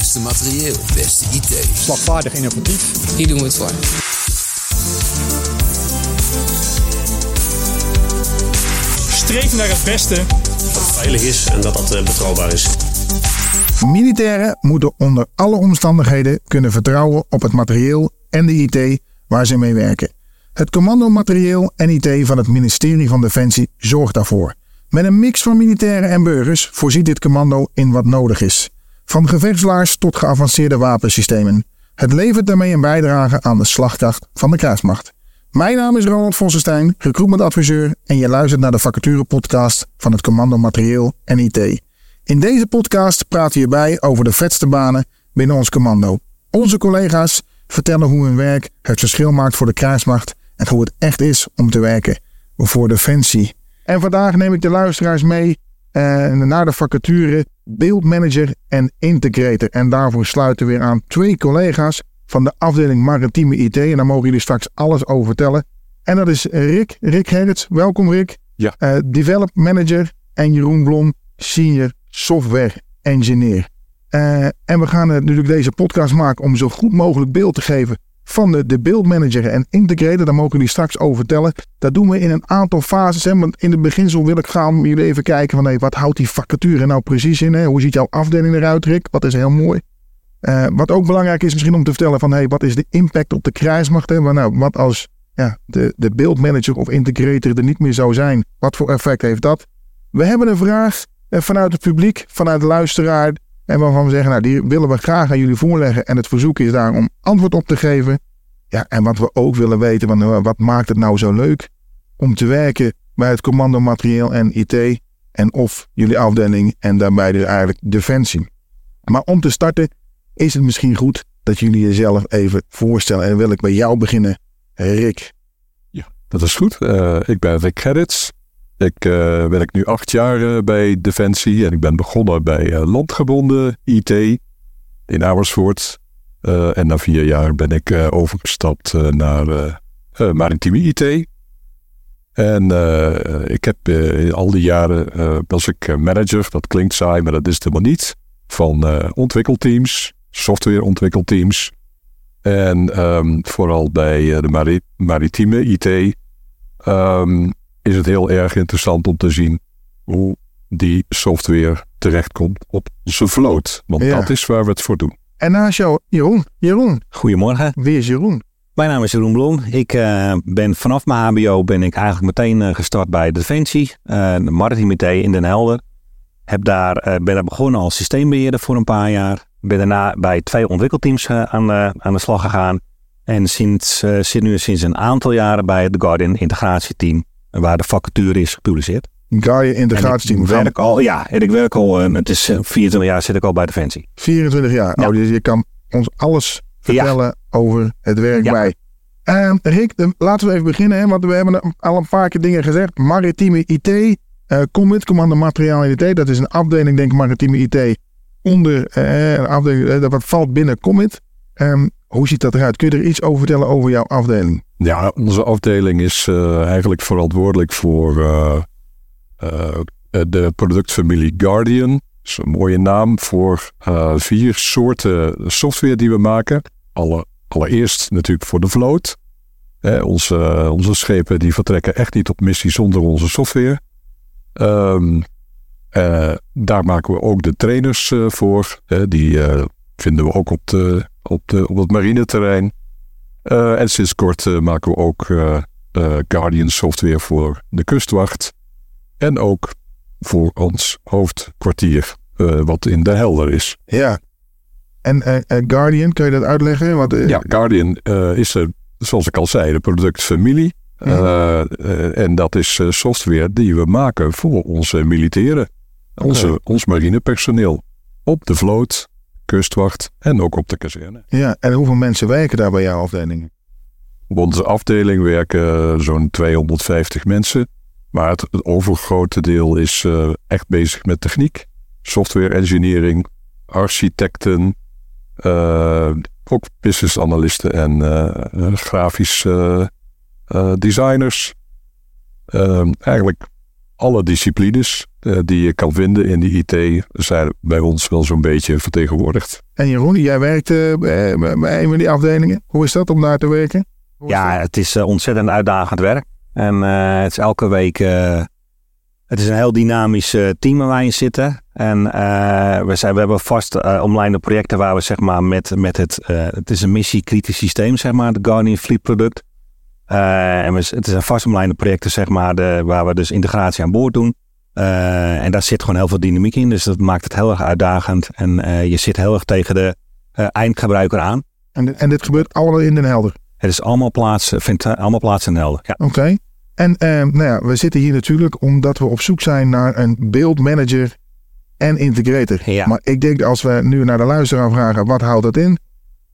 Beste materieel, beste IT. Slagvaardig innovatief. Hier doen we het voor. Streef naar het beste. Dat het veilig is en dat dat eh, betrouwbaar is. Militairen moeten onder alle omstandigheden kunnen vertrouwen op het materieel en de IT waar ze mee werken. Het commando materieel en IT van het ministerie van Defensie zorgt daarvoor. Met een mix van militairen en burgers voorziet dit commando in wat nodig is. Van gevechtslaars tot geavanceerde wapensystemen. Het levert daarmee een bijdrage aan de slagkracht van de krijgsmacht. Mijn naam is Ronald Vossenstein, recruitmentadviseur en je luistert naar de vacature podcast van het Commando Materieel en IT. In deze podcast praten we hierbij over de vetste banen binnen ons commando. Onze collega's vertellen hoe hun werk het verschil maakt voor de krijgsmacht en hoe het echt is om te werken voor Defensie. En vandaag neem ik de luisteraars mee eh, naar de vacature beeldmanager en integrator. En daarvoor sluiten we weer aan twee collega's van de afdeling maritieme IT. En daar mogen jullie straks alles over vertellen. En dat is Rick, Rick Gerrits. Welkom Rick. Ja. Eh, develop manager en Jeroen Blom, senior software engineer. Eh, en we gaan eh, natuurlijk deze podcast maken om zo goed mogelijk beeld te geven van de, de beeldmanager en integrator. Daar mogen jullie straks over vertellen. Dat doen we in een aantal fases. Hè? Want in het beginsel wil ik gaan jullie even kijken van hey, wat houdt die vacature nou precies in? Hè? Hoe ziet jouw afdeling eruit, Rick? Wat is heel mooi. Eh, wat ook belangrijk is misschien om te vertellen van hey, wat is de impact op de krijgsmacht? Hè? Nou, wat als ja, de, de beeldmanager of integrator er niet meer zou zijn? Wat voor effect heeft dat? We hebben een vraag eh, vanuit het publiek, vanuit de luisteraar. En waarvan we zeggen, nou, die willen we graag aan jullie voorleggen. En het verzoek is daar om antwoord op te geven. Ja, en wat we ook willen weten, van, uh, wat maakt het nou zo leuk om te werken bij het commando materieel en IT. En of jullie afdeling en daarbij dus eigenlijk defensie. Maar om te starten is het misschien goed dat jullie jezelf even voorstellen. En dan wil ik bij jou beginnen, Rick. Ja, dat is goed. Uh, ik ben Rick Gerrits. Ik uh, werk nu acht jaar uh, bij Defensie en ik ben begonnen bij uh, landgebonden IT in Amersfoort. en na vier jaar ben ik overgestapt naar maritieme IT. En ik heb al die jaren was ik manager, dat klinkt saai, maar dat is het helemaal niet. Van ontwikkelteams, softwareontwikkelteams. En um, vooral bij de mari maritieme IT. Um, is het heel erg interessant om te zien hoe die software terechtkomt op onze vloot. Want ja. dat is waar we het voor doen. En naast jou, Jeroen. Jeroen. Goedemorgen. Wie is Jeroen? Mijn naam is Jeroen Blom. Ik uh, ben vanaf mijn HBO ben ik eigenlijk meteen uh, gestart bij Defensie, uh, de Maritime IT in Den Helder. Heb daar, ben daar begonnen als systeembeheerder voor een paar jaar. Ben daarna bij twee ontwikkelteams aan, de, aan de slag gegaan. En sinds, zit nu sinds een aantal jaren bij het Guardian integratieteam waar de vacature is gepubliceerd. Guardian integratieteam. Ik werk al, ja, en ik werk al, het is 24 jaar zit ik al bij Defensie. 24 jaar. Ja. Oh, dus je kan ons alles vertellen ja. over het werk ja. bij. Uh, Rick, de, laten we even beginnen, hè, want we hebben al een paar keer dingen gezegd. Maritieme IT, uh, Commit, Commando Materiaal IT, dat is een afdeling, denk ik, Maritieme IT, onder uh, een afdeling, dat valt binnen Commit. Um, hoe ziet dat eruit? Kun je er iets over vertellen over jouw afdeling? Ja, onze afdeling is uh, eigenlijk verantwoordelijk voor uh, uh, de productfamilie Guardian. Dat is een mooie naam voor vier soorten software die we maken. Alle, allereerst natuurlijk voor de vloot. onze, onze schepen die vertrekken echt niet op missie zonder onze software. Um, daar maken we ook de trainers voor. die vinden we ook op, de, op, de, op het marineterrein. Uh, en sinds kort uh, maken we ook uh, Guardian software voor de kustwacht. En ook voor ons hoofdkwartier, wat in de Helder is. Ja. En Guardian, kun je dat uitleggen? Wat, ja, Guardian is er, zoals ik al zei, de productfamilie. Ja. en dat is software die we maken voor onze militairen. Onze, okay. Ons marinepersoneel. Op de vloot, kustwacht en ook op de kazerne. Ja, en hoeveel mensen werken daar bij jouw afdeling? Op onze afdeling werken zo'n 250 mensen. Maar het, het overgrote deel is uh, echt bezig met techniek, software engineering, architecten, uh, ook business analisten en uh, grafisch designers. eigenlijk alle disciplines eh, die je kan vinden in die IT zijn bij ons wel zo'n beetje vertegenwoordigd. En Jeroen, jij werkt eh, bij bij een van die afdelingen. Hoe is dat om daar te werken? Ja, dat? het is eh, ontzettend uitdagend werk. En eh, het is elke week. eh, het is een heel dynamisch team waar wij in zitten. En eh, we, zijn, we hebben vast omlijnde projecten waar we zeg maar met, met het. eh, het is een missiekritisch systeem, zeg maar, het Guardian Fleet product. Eh, en we, het is een vast omlijnde projecten, zeg maar, de, waar we dus integratie aan boord doen. Eh, en daar zit gewoon heel veel dynamiek in. Dus dat maakt het heel erg uitdagend. En eh, je zit heel erg tegen de eindgebruiker aan. En, dit- en dit gebeurt allemaal in Den Helder. Het is allemaal plaats, vindt allemaal plaats in Helder. Ja. Oké. En eh, nou ja, we zitten hier natuurlijk omdat we op zoek zijn naar een beeldmanager en integrator. Ja. Maar ik denk als we nu naar de luisteraar vragen, wat houdt dat in?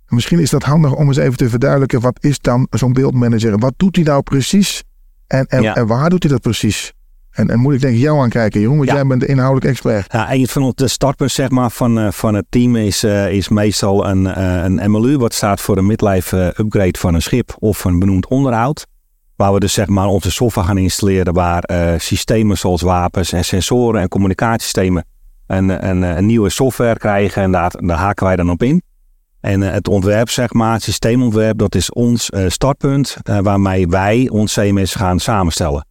Misschien is dat handig om eens even te verduidelijken, wat is dan zo'n beeldmanager? Wat doet hij nou precies? En, en, Ja. en waar doet hij dat precies? En, en moet ik denk ik jou aankijken, Jeroen, want Ja. jij bent de inhoudelijk expert. Ja, een van de startpunten zeg maar, van, eh, van het team is, eh, is meestal een, eh, een MLU, wat staat voor een midlife eh, upgrade van een schip of een benoemd onderhoud. Waar we dus zeg maar onze software gaan installeren, waar eh, systemen zoals wapens en sensoren en communicatiesystemen een, een, een nieuwe software krijgen en daar, daar haken wij dan op in. En eh, het ontwerp, zeg maar, het systeemontwerp, dat is ons eh, startpunt eh, waarmee wij ons CMS gaan samenstellen.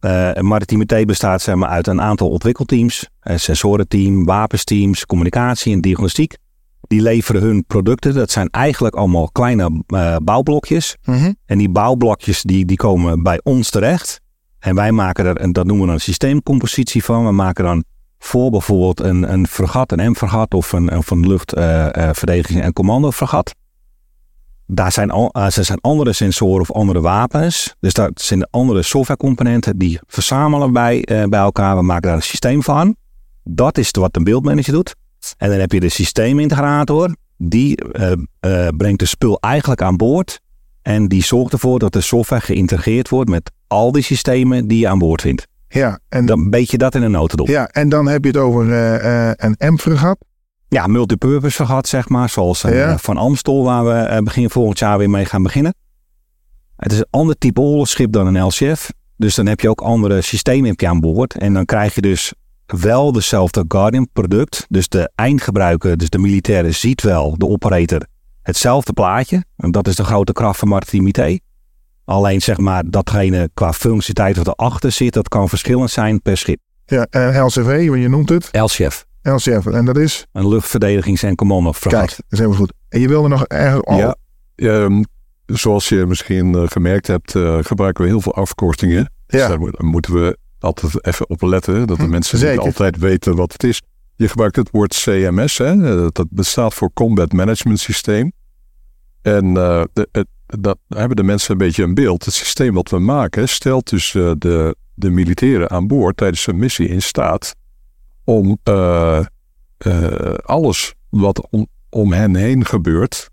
Eh Maritime T bestaat zeg maar, uit een aantal ontwikkelteams, eh, sensorenteam, wapensteams, communicatie en diagnostiek. Die leveren hun producten. Dat zijn eigenlijk allemaal kleine bouwblokjes. Mhm. En die bouwblokjes die, die komen bij ons terecht. En wij maken er, en dat noemen we dan een systeemcompositie van. We maken dan voor bijvoorbeeld een, een fregat, een M-fregat of een, of een luchtverdediging- en commando-fregat. Daar zijn, al, eh, er zijn andere sensoren of andere wapens. Dus dat zijn andere softwarecomponenten die verzamelen wij eh, bij elkaar. We maken daar een systeem van. Dat is wat een beeldmanager doet. En dan heb je de systeemintegrator. Die eh, eh, brengt de spul eigenlijk aan boord. En die zorgt ervoor dat de software geïntegreerd wordt met al die systemen die je aan boord vindt. Ja, en, Dan weet je dat in een notendop. Ja, ja, en dan heb je het over eh, eh, een M-fregat. multipurpose vergat, zeg maar. Zoals Ja. eh, Van Amstel, waar we begin volgend jaar weer mee gaan beginnen. Het is een ander type oorlogsschip dan een LCF. Dus dan heb je ook andere systemen heb je aan boord. En dan krijg je dus wel dezelfde Guardian product. Dus de eindgebruiker, dus de militaire, ziet wel, de operator, hetzelfde plaatje. En dat is de grote kracht van Martinité. Alleen zeg maar, datgene qua functionaliteit wat erachter zit, dat kan verschillend zijn per schip. Ja, en LCV, want je noemt het. LCF, LCF. En dat is, een luchtverdedigings- en commando kijk, dat is helemaal goed. En je wilde nog ergens... Oh, Ja, ehm, zoals je misschien eh, gemerkt hebt, eh, gebruiken we heel veel afkortingen. Dus Ja. daar mo- moeten we altijd even op letten, dat de Hm, mensen zeker. niet altijd weten wat het is. Je gebruikt het woord CMS, hè? eh, dat bestaat voor Combat Management Systeem. En eh, de, het, dat hebben de mensen een beetje een beeld. Het systeem wat we maken stelt dus eh, de, de militairen aan boord tijdens een missie in staat om eh, eh, alles wat om, hen heen gebeurt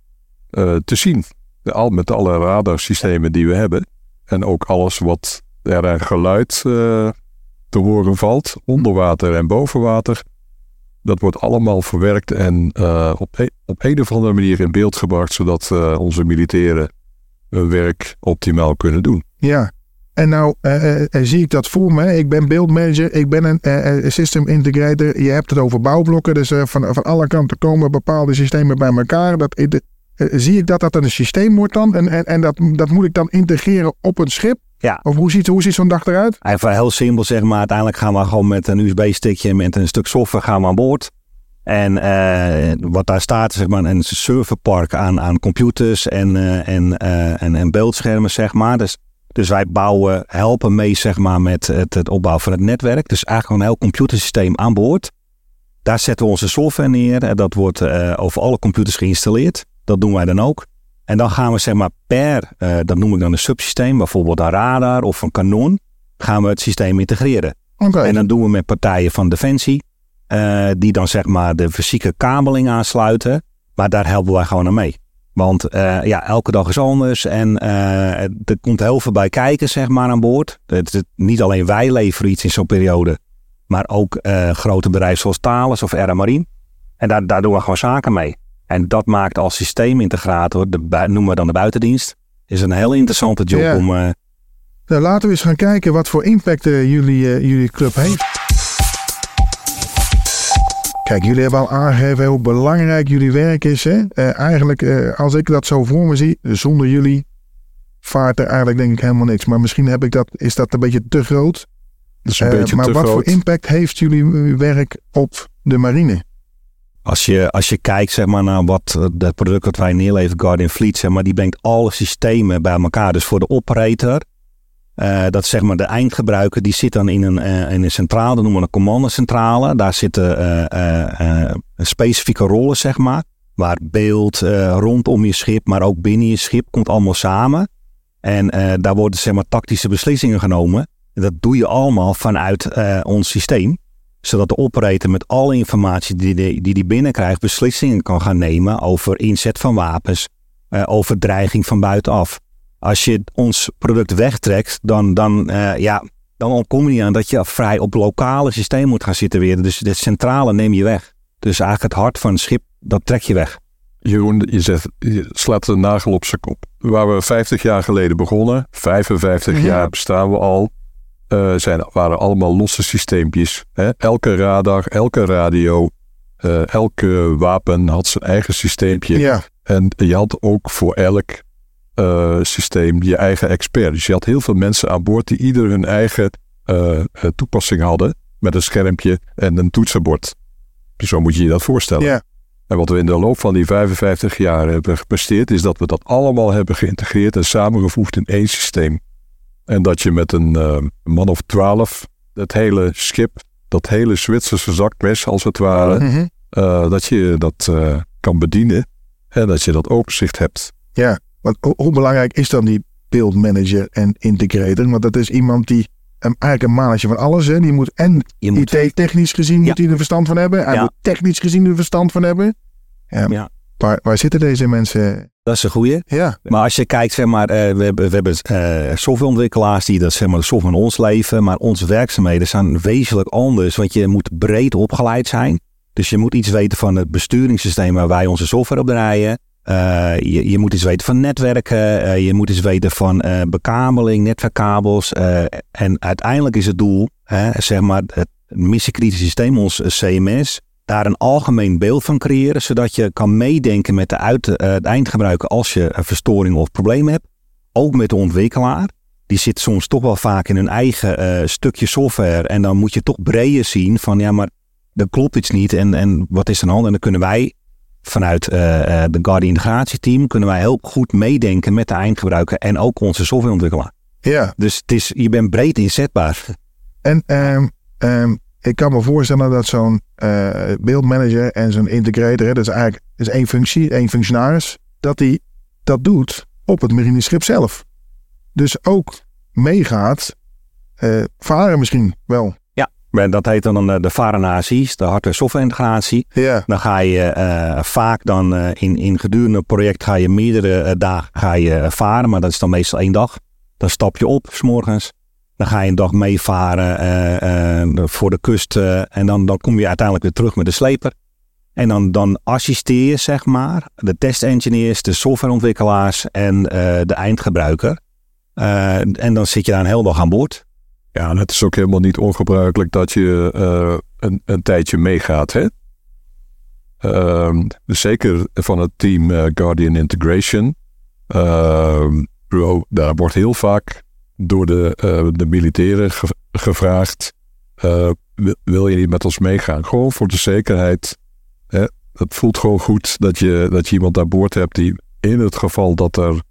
te zien. Al, met alle radarsystemen die we hebben. En ook alles wat er aan geluid te horen valt, onder water en boven water. Dat wordt allemaal verwerkt en op, een, op een of andere manier in beeld gebracht, zodat onze militairen hun werk optimaal kunnen doen. Ja. En nou eh, eh, zie ik dat voor me. Ik ben beeldmanager, ik ben een eh, eh, system integrator. Je hebt het over bouwblokken. Dus eh, van, van alle kanten komen bepaalde systemen bij elkaar. Dat, eh, de- eh, zie ik dat dat een systeem wordt dan? En, en, en dat, dat moet ik dan integreren op een schip? Ja. Of hoe ziet, hoe ziet zo'n dag eruit? Even heel simpel zeg maar. Uiteindelijk gaan we gewoon met een USB-stickje met een stuk software gaan we aan boord. En eh, wat daar staat, zeg maar, een serverpark aan, aan computers en, eh, en, eh, en, en beeldschermen, zeg maar. Dus, dus wij bouwen, helpen mee, zeg maar, met het, het opbouwen van het netwerk. Dus eigenlijk een heel computersysteem aan boord. Daar zetten we onze software neer. En dat wordt over alle computers geïnstalleerd. Dat doen wij dan ook. En dan gaan we zeg maar per, dat noem ik dan een subsysteem, bijvoorbeeld een radar of een kanon, gaan we het systeem integreren. En dan doen we met partijen van Defensie, eh, die dan zeg maar de fysieke kabeling aansluiten. Maar daar helpen wij gewoon aan mee. Want eh, ja, elke dag is anders en eh, er komt heel veel bij kijken zeg maar aan boord. Het, het- niet alleen wij leveren iets in zo'n periode, maar ook grote bedrijven zoals Thales of Marine. En daar, daar doen we gewoon zaken mee. En dat maakt als systeemintegrator, de, noemen we dan de buitendienst, is een heel interessante job Ja. om, Nou, laten we eens gaan kijken wat voor impact jullie, jullie club heeft. Kijk, jullie hebben al aangegeven hoe belangrijk jullie werk is. Hè? Eh, eigenlijk, eh, als ik dat zo voor me zie, zonder jullie vaart er eigenlijk denk ik helemaal niks. Maar misschien heb ik dat, is dat een beetje te groot. Dat is een Eh, beetje maar te wat groot. voor impact heeft jullie werk op de marine? Als je, als je kijkt zeg maar, naar wat dat product dat wij neerleveren, Guardian Fleet, zeg maar, die brengt alle systemen bij elkaar. Dus voor de operator, eh, dat zeg maar de eindgebruiker, die zit dan in een, eh, in een centrale, dat noemen we een commandocentrale. Daar zitten eh, specifieke rollen, zeg maar. Waar beeld rondom je schip, maar ook binnen je schip, komt allemaal samen. En daar worden zeg maar tactische beslissingen genomen. En dat doe je allemaal vanuit ons systeem zodat de operator met alle informatie die die, die die binnenkrijgt beslissingen kan gaan nemen over inzet van wapens, over dreiging van buitenaf. Als je ons product wegtrekt, dan, dan, eh, ja, dan ontkom je niet aan dat je vrij op lokale systeem moet gaan zitten weer. Dus het centrale neem je weg. Dus eigenlijk het hart van het schip, dat trek je weg. Jeroen, je, zegt, je slaat de nagel op zijn kop. Waar we 50 jaar geleden begonnen, 55 Mhm. jaar bestaan we al, eh, zijn, waren allemaal losse systeempjes. Hè? Elke radar, elke radio, eh, elke wapen had zijn eigen systeempje. Ja, En je had ook voor elk eh, systeem je eigen expert. Dus je had heel veel mensen aan boord die ieder hun eigen eh, eh, toepassing hadden. Met een schermpje en een toetsenbord. Zo moet je je dat voorstellen. ja. En wat we in de loop van die 55 jaar hebben gepresteerd, is dat we dat allemaal hebben geïntegreerd en samengevoegd in één systeem. En dat je met een man of twaalf het hele schip, dat hele Zwitserse zakmes als het ware, Mhm. dat je dat kan bedienen en dat je dat overzicht hebt. Ja, want ho- hoe belangrijk is dan die build manager en integrator? Want dat is iemand die um, eigenlijk een mannetje van alles. Hè? Die moet en Je moet, IT-technisch gezien moet hij er verstand van hebben. Hij Ja. moet technisch gezien er verstand van hebben. Ja. Ja. Waar, waar zitten deze mensen? dat is een goeie. Ja, Maar als je kijkt, zeg maar, eh, we hebben, we hebben eh, softwareontwikkelaars die dat, zeg maar, de software in ons leven. Maar onze werkzaamheden zijn wezenlijk anders. Want je moet breed opgeleid zijn. Dus je moet iets weten van het besturingssysteem waar wij onze software op draaien. Eh, je, je moet iets weten van netwerken. eh, je moet iets weten van eh, bekabeling, netwerkkabels. en uiteindelijk is het doel, hè, zeg maar, het missiekritische systeem, ons CMS, daar een algemeen beeld van creëren, zodat je kan meedenken met de, de eindgebruiker als je een verstoring of probleem hebt. Ook met de ontwikkelaar. Die zit soms toch wel vaak in hun eigen stukje software. En dan moet je toch breder zien van ja, maar dat klopt iets niet. En, en wat is er aan? En dan kunnen wij vanuit eh, eh, de Guardian integratieteam kunnen wij heel goed meedenken met de eindgebruiker en ook onze softwareontwikkelaar. ja. Dus het is, je bent breed inzetbaar. En ehm, ehm, ik kan me voorstellen dat zo'n eh beeldmanager en zo'n integrator, hè, dat is eigenlijk dat is één functie, één functionaris, dat die dat doet op het marineschip zelf. Dus ook meegaat, eh, varen misschien wel. Dat heet dan eh, de VARA-naties, de hardware software integratie. Ja, Dan ga je eh, vaak dan eh, in, in gedurende een project ga je meerdere dagen ga je varen, maar dat is dan meestal één dag. Dan stap je op, s'morgens. Dan ga je een dag meevaren voor de kust en dan, dan kom je uiteindelijk weer terug met de sleper. En dan, dan assisteer je, zeg maar, de testengineers, de softwareontwikkelaars en de eindgebruiker. En dan zit je daar een hele dag aan boord. Ja, en het is ook helemaal niet ongebruikelijk dat je eh, een, een tijdje meegaat. Hè? Ehm, dus zeker van het team eh, Guardian Integration. Ehm, daar wordt heel vaak door de, eh, de militairen ge- gevraagd: wil, wil je niet met ons meegaan? Gewoon voor de zekerheid. Hè? Het voelt gewoon goed dat je, dat je iemand aan boord hebt die in het geval dat er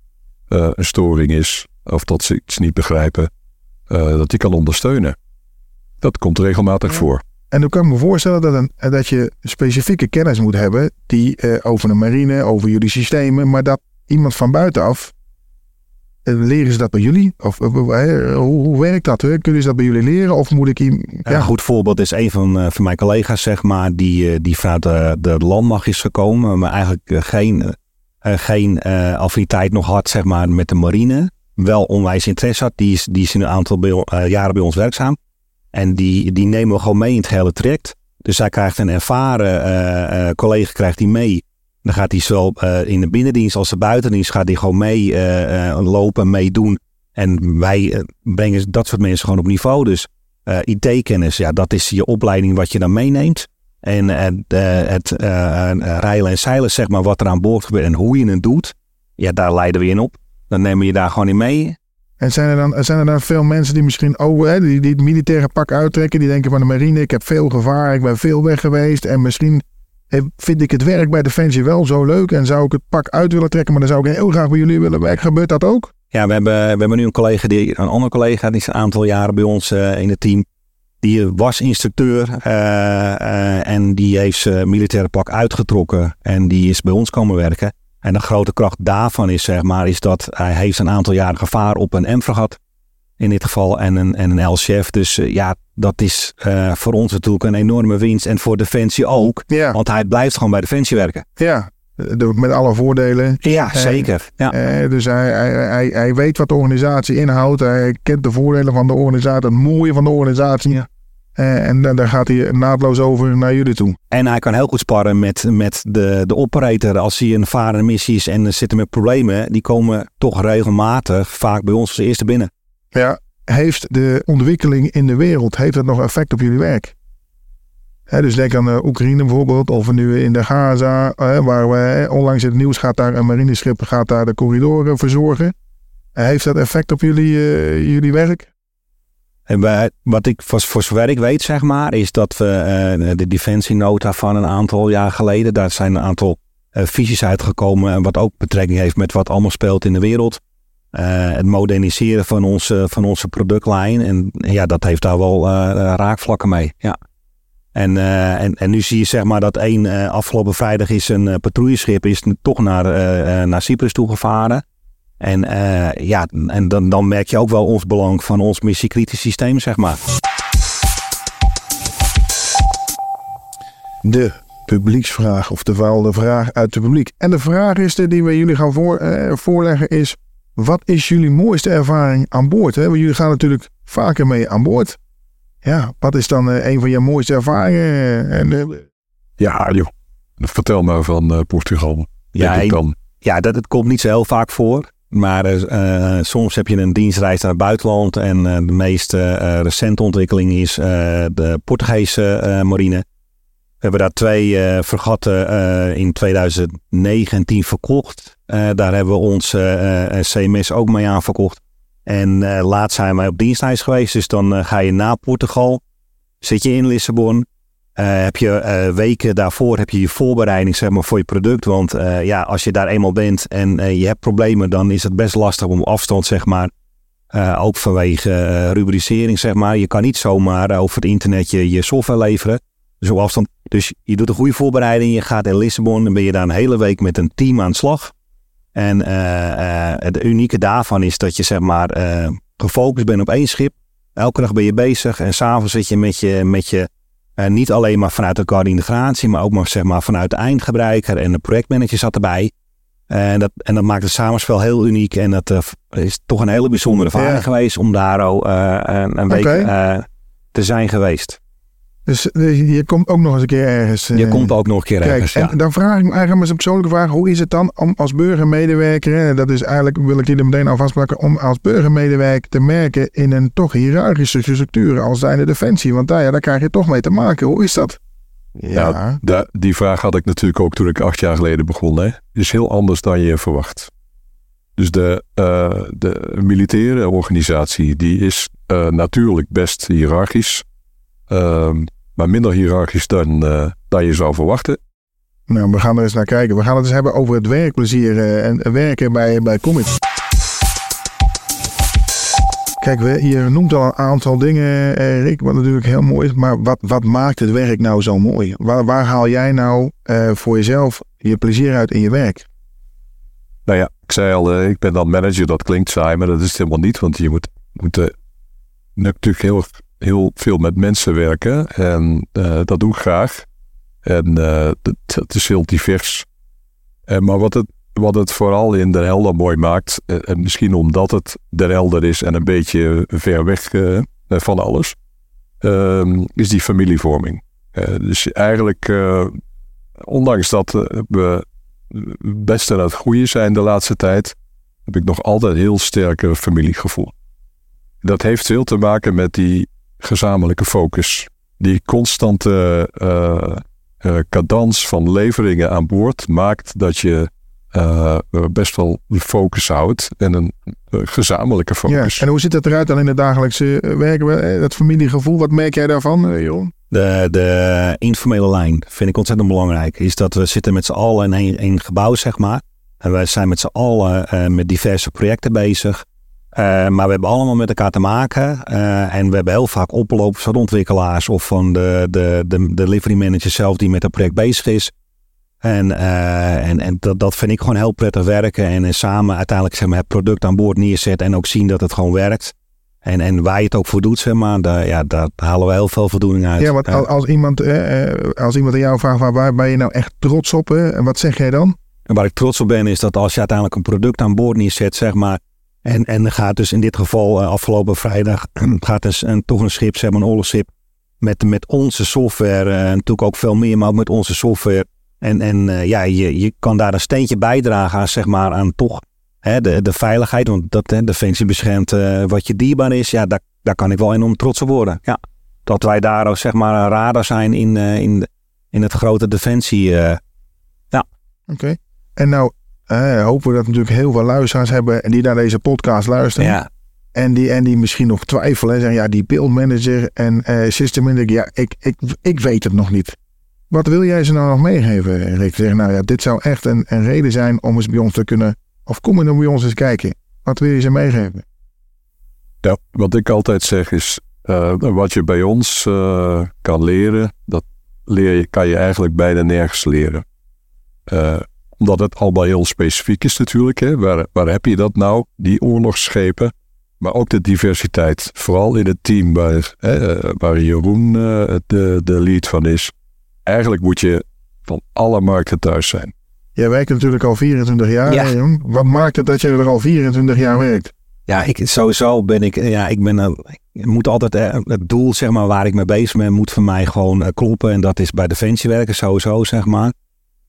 een storing is of dat ze iets niet begrijpen, dat die kan ondersteunen. Dat komt regelmatig Ja. voor. en dan kan ik me voorstellen dat, een, dat je specifieke kennis moet hebben die eh, over de marine, over jullie systemen, maar dat iemand van buitenaf, eh, leren ze dat bij jullie? Of eh, eh, hoe, hoe werkt dat? Hè? Kunnen ze dat bij jullie leren? Of moet ik hier... Ja. Een goed voorbeeld is een van, eh, van mijn collega's, zeg maar, die, eh, die vanuit de, de landmacht is gekomen, maar eigenlijk eh, geen, eh, geen eh, affiniteit nog had, zeg maar, met de marine. Wel onwijs interesse had. Die is, die is in een aantal eh, jaren bij ons werkzaam. En die, die nemen we gewoon mee in het hele traject. Dus hij krijgt een ervaren eh, eh, collega krijgt die mee. Dan gaat hij zowel in de binnendienst als de buitendienst gaat hij gewoon mee lopen, meedoen. En wij brengen dat soort mensen gewoon op niveau. Dus IT-kennis, ja, dat is je opleiding wat je dan meeneemt. En het rijlen en zeilen, zeg maar, wat er aan boord gebeurt en hoe je het doet. Ja, daar leiden we in op. Dan nemen we je daar gewoon in mee. En zijn er dan, zijn er dan veel mensen die misschien oh, hè, die, die het militaire pak uittrekken, die denken van de marine, ik heb veel gevaar, ik ben veel weg geweest en misschien vind ik het werk bij Defensie wel zo leuk en zou ik het pak uit willen trekken, maar dan zou ik heel graag bij jullie willen werken. Gebeurt dat ook? Ja, we hebben, we hebben nu een collega, die, een andere collega, die is een aantal jaren bij ons eh, in het team. Die was instructeur eh, eh, en die heeft zijn militaire pak uitgetrokken en die is bij ons komen werken. En de grote kracht daarvan is, zeg maar, is dat hij heeft een aantal jaren gevaar op een M-fregat in dit geval en een, en een LCF. Dus eh, ja, dat is eh, voor ons natuurlijk een enorme winst en voor Defensie ook. Ja, Want hij blijft gewoon bij Defensie werken. ja. De- met alle voordelen. Ja, zeker. Ja. Eh, dus hij, hij, hij, hij weet wat de organisatie inhoudt. Hij kent de voordelen van de organisatie, het mooie van de organisatie. Ja. Eh, en dan, dan gaat hij naadloos over naar jullie toe. En hij kan heel goed sparren met, met de, de operator. Als hij een varende missie is en zitten met problemen, die komen toch regelmatig vaak bij ons als eerste binnen. Ja, heeft de ontwikkeling in de wereld, heeft dat nog effect op jullie werk? Dus denk aan eh, Oekraïne bijvoorbeeld, of nu in de Gaza, eh, waar we eh, onlangs in het nieuws gaat daar een marineschip gaat daar de corridoren verzorgen. Eh, heeft dat effect op jullie, eh, jullie werk? En wat ik voor, zover ik weet, zeg maar, is dat we eh, de defensienota van een aantal jaar geleden, daar zijn een aantal eh, visies uitgekomen, en wat ook betrekking heeft met wat allemaal speelt in de wereld. Eh, het moderniseren van onze, van onze productlijn. En ja, dat heeft daar wel eh, raakvlakken mee. Ja. En, eh, en, en nu zie je zeg maar dat één eh, afgelopen vrijdag is een eh, patrouilleschip is toch naar, eh, eh, naar Cyprus toegevaren. En eh, ja, en dan, dan merk je ook wel ons belang van ons missiekritisch systeem, zeg maar. De publieksvraag, oftewel de vraag uit het publiek. En de vraag is de die we jullie gaan voor, eh, voorleggen is... Wat is jullie mooiste ervaring aan boord? Hè? Want jullie gaan natuurlijk vaker mee aan boord. Ja, wat is dan eh, een van je mooiste ervaringen? En, eh, Ja, joh. Vertel maar van eh, Portugal. Ja, ik dan. Ja, dat het komt niet zo heel vaak voor. Maar eh, eh, soms heb je een dienstreis naar het buitenland. En eh, de meest recente ontwikkeling is de Portugese marine. We hebben daar twee vergatten in 2009 en 10 verkocht. Daar hebben we ons CMS ook mee aanverkocht. En eh, laatst zijn wij op dienstreis geweest. Dus dan ga je na Portugal. Zit je in Lissabon. Eh, heb je eh, weken daarvoor heb je je voorbereiding zeg maar, voor je product. Want eh, ja, als je daar eenmaal bent en je hebt problemen, dan is het best lastig om afstand, zeg maar. ook vanwege rubricering, zeg maar. Je kan niet zomaar over het internet je, je software leveren. Dus afstand. Dus je doet een goede voorbereiding. Je gaat in Lissabon. Dan ben je daar een hele week met een team aan de slag. En het unieke daarvan is dat je zeg maar gefocust bent op één schip. Elke dag ben je bezig. En s'avonds zit je met je, met je eh, niet alleen maar vanuit de coördinatie, maar ook maar, zeg maar, vanuit de eindgebruiker en de projectmanager zat erbij. En dat, en dat maakt het samenspel heel uniek. En dat eh, is toch een hele bijzondere ervaring Ja. geweest om daar ook, eh, een, een week te zijn geweest. Dus eh, je komt ook nog eens een keer ergens. Je eh, komt ook nog een keer Kijk, ergens. Ja. en dan vraag ik me eigenlijk met een persoonlijke vraag. Hoe is het dan om als burgermedewerker, hè, dat is eigenlijk, wil ik jullie meteen al vastplakken, om als burgermedewerker te merken in een toch hiërarchische structuur als zijnde defensie. Want daar, ja, daar krijg je toch mee te maken. Hoe is dat? Ja, da- die vraag had ik natuurlijk ook toen ik acht jaar geleden begon. Hè. is heel anders dan je verwacht. Dus de, eh, de militaire organisatie die is eh, natuurlijk best hiërarchisch. Ehm, maar minder hiërarchisch dan, eh, dan je zou verwachten. Nou, we gaan er eens naar kijken. We gaan het eens hebben over het werkplezier eh, en en werken bij, bij Comet. Kijk, we, je noemt al een aantal dingen, eh, Rick, wat natuurlijk heel mooi is. Maar wat, wat maakt het werk nou zo mooi? Waar, waar haal jij nou voor jezelf je plezier uit in je werk? Nou ja, ik zei al, ik ben dan manager. Dat klinkt saai, maar dat is het helemaal niet. Want je moet, moet eh, natuurlijk heel, heel veel met mensen werken. En eh, dat doe ik graag. En eh, dat is heel divers. Eh, maar wat het, wat het vooral in Den Helder mooi maakt, en misschien omdat het Den Helder is en een beetje ver weg van alles, ehm, is die familievorming. Dus eigenlijk, ondanks dat we best aan het groeien zijn de laatste tijd, heb ik nog altijd heel sterke familiegevoel. Dat heeft veel te maken met die gezamenlijke focus. Die constante uh, uh, cadans van leveringen aan boord maakt dat je uh, best wel focus houdt en een gezamenlijke focus. Ja, en hoe ziet dat eruit dan in het dagelijkse werken? Dat familiegevoel, wat merk jij daarvan, Jeroen? De, de informele lijn vind ik ontzettend belangrijk. Is dat we zitten met z'n allen in één, één gebouw, zeg maar. En wij zijn met z'n allen uh, met diverse projecten bezig. Uh, maar we hebben allemaal met elkaar te maken. Uh, en we hebben heel vaak oplopers van ontwikkelaars of van de, de, de delivery manager zelf die met het project bezig is. En, en, en dat, dat vind ik gewoon heel prettig werken. En samen uiteindelijk zeg maar, het product aan boord neerzetten en ook zien dat het gewoon werkt. En, en waar je het ook voor doet, zeg maar, daar, ja, daar halen we heel veel voldoening uit. Ja, want als, als, iemand, eh, als iemand aan jou vraagt, waar, waar ben je nou echt trots op? En wat zeg jij dan? En waar ik trots op ben, is dat als je uiteindelijk een product aan boord neerzet, zeg maar. En, en gaat dus in dit geval uh, afgelopen vrijdag, gaat dus een, toch een schip, zeg maar een oorlogsschip, met, met onze software, uh, natuurlijk ook veel meer, maar ook met onze software. En, en uh, ja, je, je kan daar een steentje bijdragen aan, zeg maar, aan toch hè, de, de veiligheid. Want dat hè, Defensie beschermt wat je dierbaar is. Ja, daar, daar kan ik wel enorm trots op worden. Ja. Dat wij daar zeg maar, een radar zijn in, in, in het grote Defensie. ja. Oké. En nou uh, hopen we dat natuurlijk heel veel luisteraars hebben die naar deze podcast luisteren. Ja. En die, en die misschien nog twijfelen en zeggen, ja, die buildmanager en uh, system manager, ja, ik, ik, ik weet het nog niet. Wat wil jij ze nou nog meegeven, Rick? Zeg, nou ja, dit zou echt een, een reden zijn om eens bij ons te kunnen, of kom je dan bij ons eens kijken. Wat wil je ze meegeven? Ja, wat ik altijd zeg is, uh, wat je bij ons uh, kan leren, dat leer je, kan je eigenlijk bijna nergens leren. Omdat het allemaal heel specifiek is natuurlijk. Hè? Waar, waar heb je dat nou, die oorlogsschepen? Maar ook de diversiteit. Vooral in het team waar, hè, waar Jeroen uh, de, de lead van is. Eigenlijk moet je van alle markten thuis zijn. Jij werkt natuurlijk al 24 jaar, ja. Jeroen. Wat maakt het dat je er al 24 jaar werkt? Ja, ik, sowieso ben ik, ja, ik ben, uh, moet altijd, uh, het doel zeg maar, waar ik mee bezig ben, moet voor mij gewoon uh, kloppen. En dat is bij Defensie werken sowieso, zeg maar.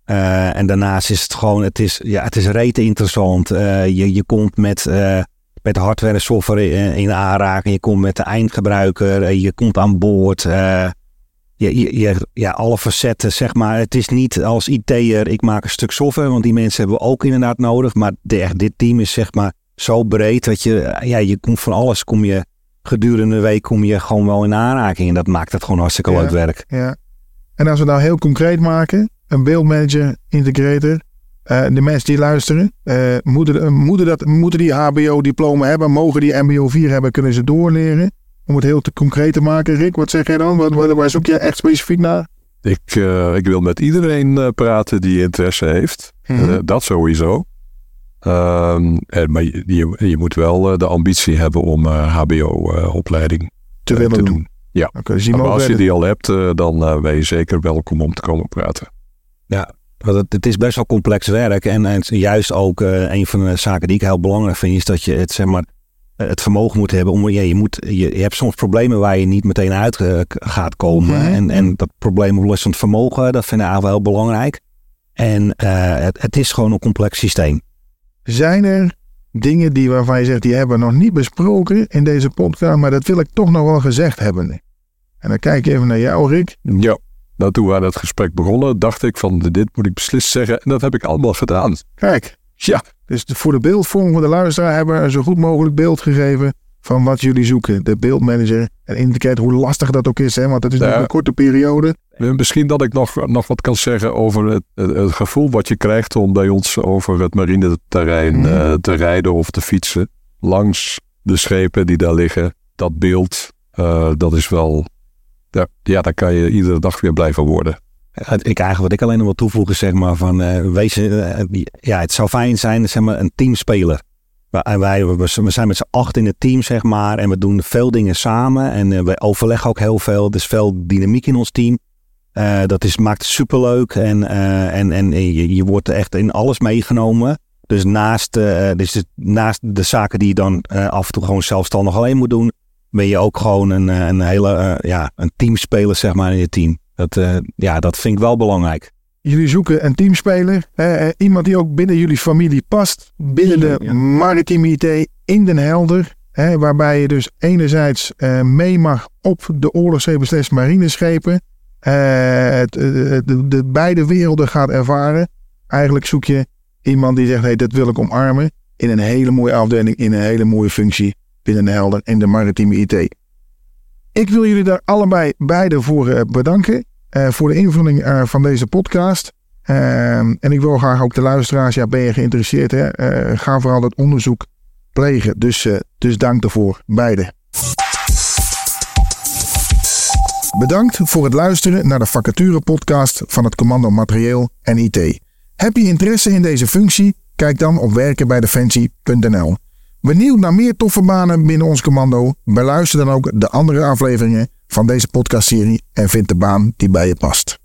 Uh, en daarnaast is het gewoon, het is, ja, het is rete interessant. Uh, je, je komt met, uh, met hardware en software in, in aanraking. Je komt met de eindgebruiker. je komt aan boord. je, je, je, ja, alle facetten, zeg maar. Het is niet als IT'er, ik maak een stuk software. Want die mensen hebben we ook inderdaad nodig. Maar de, dit team is zeg maar zo breed dat je, ja, je komt van alles, kom je gedurende de week kom je gewoon wel in aanraking. En dat maakt het gewoon hartstikke ja, leuk werk. Ja. En als we nou heel concreet maken een beeldmanager, integrator. Uh, de mensen die luisteren, uh, moeten, moeten, dat, moeten die HBO-diploma hebben, mogen die MBO 4 hebben, kunnen ze doorleren. Om het heel te concreet te maken, Rick, wat zeg jij dan? Wat, waar zoek je echt specifiek naar? Ik, uh, ik wil met iedereen praten die interesse heeft. Mm-hmm. dat sowieso. Ehm, en, maar je, je, je, moet wel de ambitie hebben om HBO-opleiding te, willen te doen. doen. Ja, okay, dus maar als je die al hebt, dan ben je zeker welkom om te komen praten. Ja, het, het is best wel complex werk. En, en juist ook uh, een van de zaken die ik heel belangrijk vind, is dat je het, zeg maar, het vermogen moet hebben om. Ja, je, moet, je, je hebt soms problemen waar je niet meteen uit uh, gaat komen. Mhm. En, en dat probleemoplossend vermogen, dat vind ik eigenlijk wel heel belangrijk. En uh, het, het is gewoon een complex systeem. Zijn er dingen die waarvan je zegt, die hebben we nog niet besproken in deze podcast, maar dat wil ik toch nog wel gezegd hebben? En dan kijk ik even naar jou, Rick. Ja. Nou, toen we aan het gesprek begonnen, dacht ik van dit moet ik beslist zeggen. En dat heb ik allemaal gedaan. Kijk, ja. Dus voor de beeldvorm van de luisteraar hebben we een zo goed mogelijk beeld gegeven van wat jullie zoeken. De beeldmanager. En indicator hoe lastig dat ook is, hè? want het is ja. een korte periode. Misschien dat ik nog, nog wat kan zeggen over het, het, het gevoel wat je krijgt om bij ons over het marineterrein mm. uh, te rijden of te fietsen. Langs de schepen die daar liggen. Dat beeld, uh, dat is wel ja, ja, daar kan je iedere dag weer blijven worden. Ik eigenlijk wat ik alleen nog wil toevoegen, zeg maar, van uh, wees, uh, ja, het zou fijn zijn, zeg maar, een teamspeler. Wij, we zijn met z'n acht in het team, zeg maar, en we doen veel dingen samen en uh, we overleggen ook heel veel. Er is veel dynamiek in ons team. dat is, maakt het superleuk en, en, en je, je wordt echt in alles meegenomen. Dus naast, dus naast de zaken die je dan af en toe gewoon zelfstandig alleen moet doen, ben je ook gewoon een, een hele uh, ja, een teamspeler zeg maar in je team. Dat, uh, ja, dat vind ik wel belangrijk. Jullie zoeken een teamspeler, iemand die ook binnen jullie familie past, binnen de ja. IT in Den Helder. Hè, waarbij je dus enerzijds uh, mee mag op de oorlogszeebeslest marineschepen. Uh, het, de, de, beide werelden gaat ervaren. Eigenlijk zoek je iemand die zegt, hey, dat wil ik omarmen. In een hele mooie afdeling, in een hele mooie functie binnen de Helder en de maritieme IT. Ik wil jullie daar allebei beide voor bedanken. voor de invulling van deze podcast. Ehm, en ik wil graag ook de luisteraars, ja, ben je geïnteresseerd? Hè? ga vooral dat onderzoek plegen. Dus, dus dank daarvoor, beide. Bedankt voor het luisteren naar de vacature podcast van het Commando Materieel en IT. Heb je interesse in deze functie? Kijk dan op werkenbijdefensie.nl. Benieuwd naar meer toffe banen binnen ons commando? Beluister dan ook de andere afleveringen van deze podcastserie en vind de baan die bij je past.